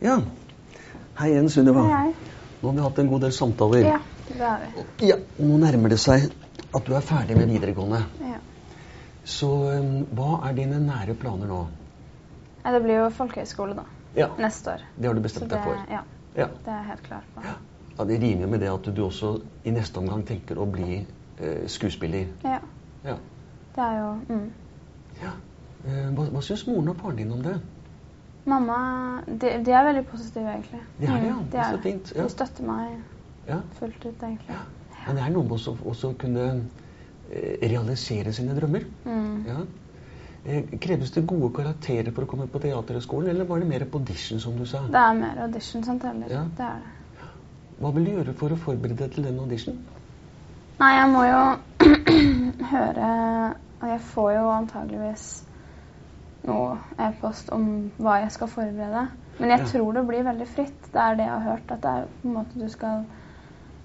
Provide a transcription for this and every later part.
Ja. Hei igjen, Sunniva. Nå har vi hatt en god del samtaler. Ja, det har vi. Ja, og Nå nærmer det seg at du er ferdig med videregående. Ja. Så um, hva er dine nære planer nå? Det blir jo folkehøyskole da, Ja, neste år. Det har du bestemt det, deg for? ja, Ja. det er jeg helt klar på. ja. Det rimer med det at du også i neste omgang tenker å bli eh, skuespiller. Ja, Ja. det er jo mm. ja. Eh, hva hva syns moren og faren din om det? Mamma, de, de er veldig positive egentlig. De er det, ja. De er så fint, ja. De støtter meg Ja. fullt ut egentlig. Men det er noe med også også kunne eh, realisere sine drømmer. Mm. Ja. Eh, kreves det gode karakterer for å komme på Teaterhøgskolen, eller var det mer audition, som du sa? Det er mer audition som teller. Ja. Det er det. Hva vil du gjøre for å forberede deg til den audition? Nei, jeg må jo høre Og jeg får jo antageligvis noe e-post om hva jeg skal forberede. Men jeg Ja. tror det blir veldig fritt. Det er det jeg har hørt. At det er på en måte du skal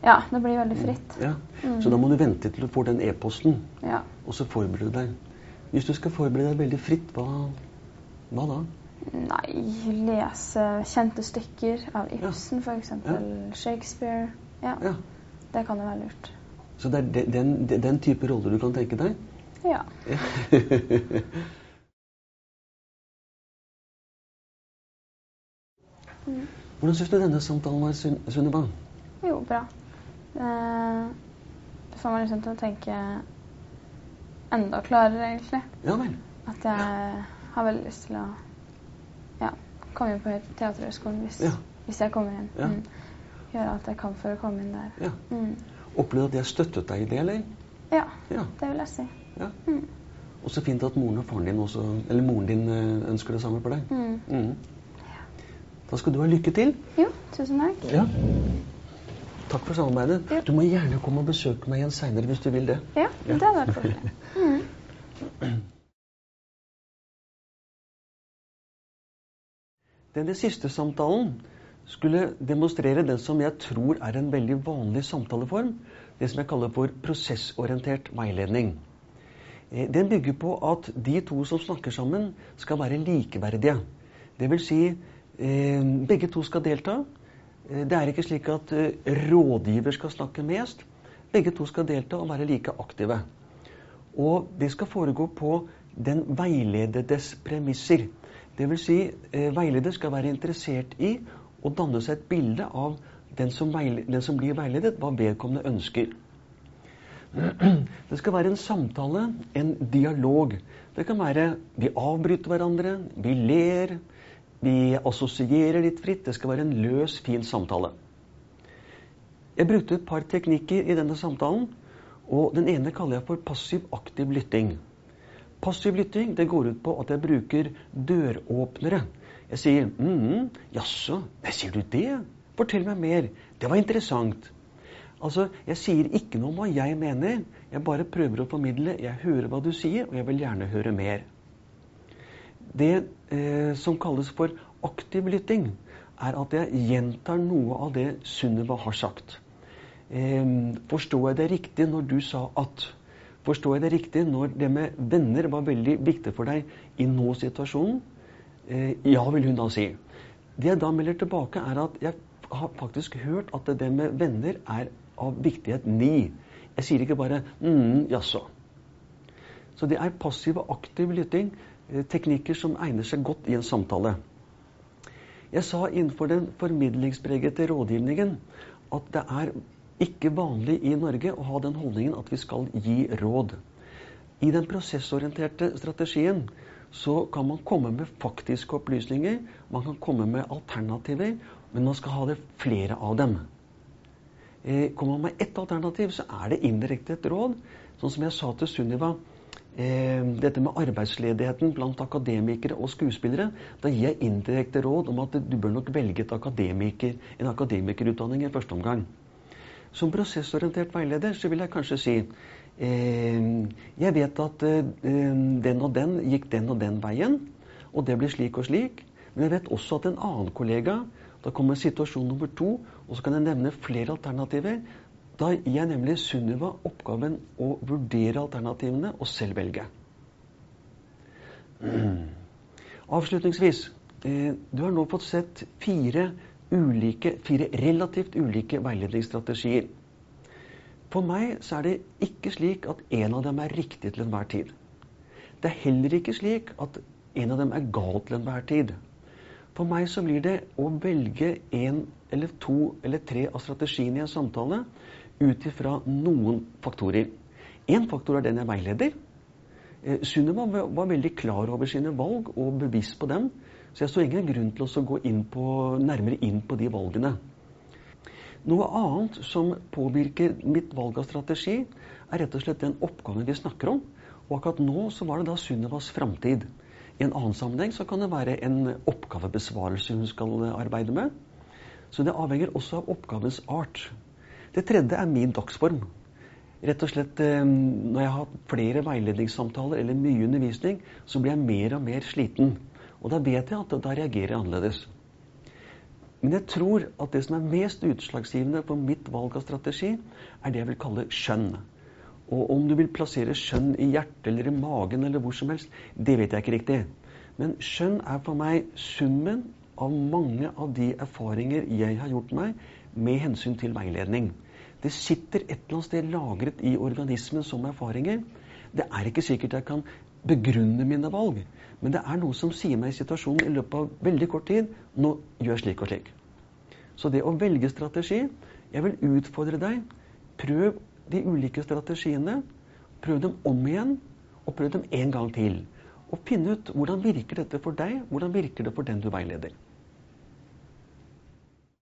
Ja, det blir veldig fritt. Ja. Mm. Så da må du vente til du får den e-posten, Ja. og så forberede deg. Hvis du skal forberede deg veldig fritt, hva, hva da? Nei, lese kjente stykker av Ibsen, for f.eks. Shakespeare. Ja, Ja. det kan jo være lurt. Så det er den, den, den type roller du kan tenke deg? Ja. Mm. Hvordan syns du denne samtalen var, Sun- Jo, bra. Det, det får meg liksom til å tenke enda klarere, egentlig. Ja vel. At jeg har veldig lyst til å ja, komme inn på Teaterhøgskolen hvis, Ja. hvis jeg kommer inn. Ja. Mm. Gjøre alt jeg kan for å komme inn der. Ja. Mm. Opplevde at jeg støttet deg i det, eller? Ja, Ja. det vil jeg si. ja. Mm. Og så fint at moren og faren din også, eller moren din eh, ønsker det samme for deg. Mm. Da skal du ha lykke til. Jo, tusen takk. Ja. Takk for samarbeidet. Ja. Du må gjerne komme og besøke meg igjen seinere hvis du vil det. Ja, det hadde vært koselig. Mm. Denne siste samtalen skulle demonstrere den som jeg tror er en veldig vanlig samtaleform. Det som jeg kaller for prosessorientert veiledning. Eh, Den bygger på at de to som snakker sammen, skal være likeverdige. Det vil si, begge to skal delta. Eh, Det er ikke slik at eh, rådgiver skal snakke mest. Begge to skal delta og være like aktive. Og det skal foregå på den veilededes premisser. Vil si, eh, veileder skal være interessert i å danne seg et bilde av den som, veile, den som blir veiledet, hva vedkommende ønsker. Det skal være en samtale, en dialog. Det kan være vi avbryter hverandre, vi ler, vi assosierer litt fritt. Det skal være en løs, fin samtale. Jeg brukte et par teknikker i denne samtalen, og den ene kaller jeg for passiv-aktiv lytting. Passiv lytting det går ut på at jeg bruker døråpnere. Jeg sier mm, 'Jaså, sier du det? Fortell meg mer. Det var interessant.' Altså, Jeg sier ikke noe om hva jeg mener. Jeg bare prøver å formidle. Jeg hører hva du sier, og jeg vil gjerne høre mer. Det eh, som kalles for aktiv lytting, er at jeg gjentar noe av det Sunniva har sagt. Eh, forstår jeg det riktig når du sa at? Forstår jeg det riktig når det med venner var veldig viktig for deg i nå-situasjonen? Eh, ja, vil hun da si. Det jeg da melder tilbake, er at jeg har faktisk hørt at det med venner er av viktighet ni. Jeg sier ikke bare mm, jaså. Så det er passiv og aktiv lytting, teknikker som egner seg godt i en samtale. Jeg sa innenfor den formidlingspregete rådgivningen at det er ikke vanlig i Norge å ha den holdningen at vi skal gi råd. I den prosessorienterte strategien så kan man komme med faktiske opplysninger, man kan komme med alternativer, men man skal ha det flere av dem. Eh, kommer man med ett alternativ, så er det indirekte et råd. Sånn som jeg sa til Sunniva, eh, dette med arbeidsledigheten blant akademikere og skuespillere, da gir jeg indirekte råd om at du bør nok velge akademiker, en akademikerutdanning i første omgang. Som prosessorientert veileder så vil jeg kanskje si eh, Jeg vet at eh, den og den gikk den og den veien, og det blir slik og slik. Men jeg vet også at en annen kollega Da kommer situasjon nummer to, og så kan jeg nevne flere alternativer. Da gir jeg nemlig Sunniva oppgaven å vurdere alternativene og selv velge. Avslutningsvis eh, du har nå fått sett fire, ulike, fire relativt ulike veiledningsstrategier. For meg så er det ikke slik at en av dem er riktig til enhver tid. Det er heller ikke slik at en av dem er gal til enhver tid. For meg så blir det å velge én eller to eller tre av strategiene i en samtale ut ifra noen faktorer. Én faktor er den jeg veileder. Eh, Sunniva var veldig klar over sine valg og bevisst på dem. Så jeg så ingen grunn til å gå inn på, nærmere inn på de valgene. Noe annet som påvirker mitt valg av strategi, er rett og slett den oppgaven vi snakker om. Og akkurat nå så var det da Sunnivas framtid. I en annen sammenheng så kan det være en oppgavebesvarelse hun skal arbeide med. Så det avhenger også av oppgavens art. Det tredje er min dagsform. Rett og slett, eh, Når jeg har hatt flere veiledningssamtaler eller mye undervisning, så blir jeg mer og mer sliten. Og da vet jeg at da reagerer jeg annerledes. Men jeg tror at det som er mest utslagsgivende for mitt valg av strategi, er det jeg vil kalle skjønn. Og om du vil plassere skjønn i hjertet eller i magen eller hvor som helst, det vet jeg ikke riktig. Men skjønn er for meg summen av mange av de erfaringer jeg har gjort meg med hensyn til veiledning. Det sitter et eller annet sted lagret i organismen som erfaringer. Det er ikke sikkert jeg kan begrunne mine valg, men det er noe som sier meg i situasjonen i løpet av veldig kort tid nå gjør jeg slik og slik. Så det å velge strategi Jeg vil utfordre deg. Prøv de ulike strategiene. Prøv dem om igjen, og prøv dem en gang til. Og finne ut hvordan virker dette for deg, hvordan virker det for den du veileder.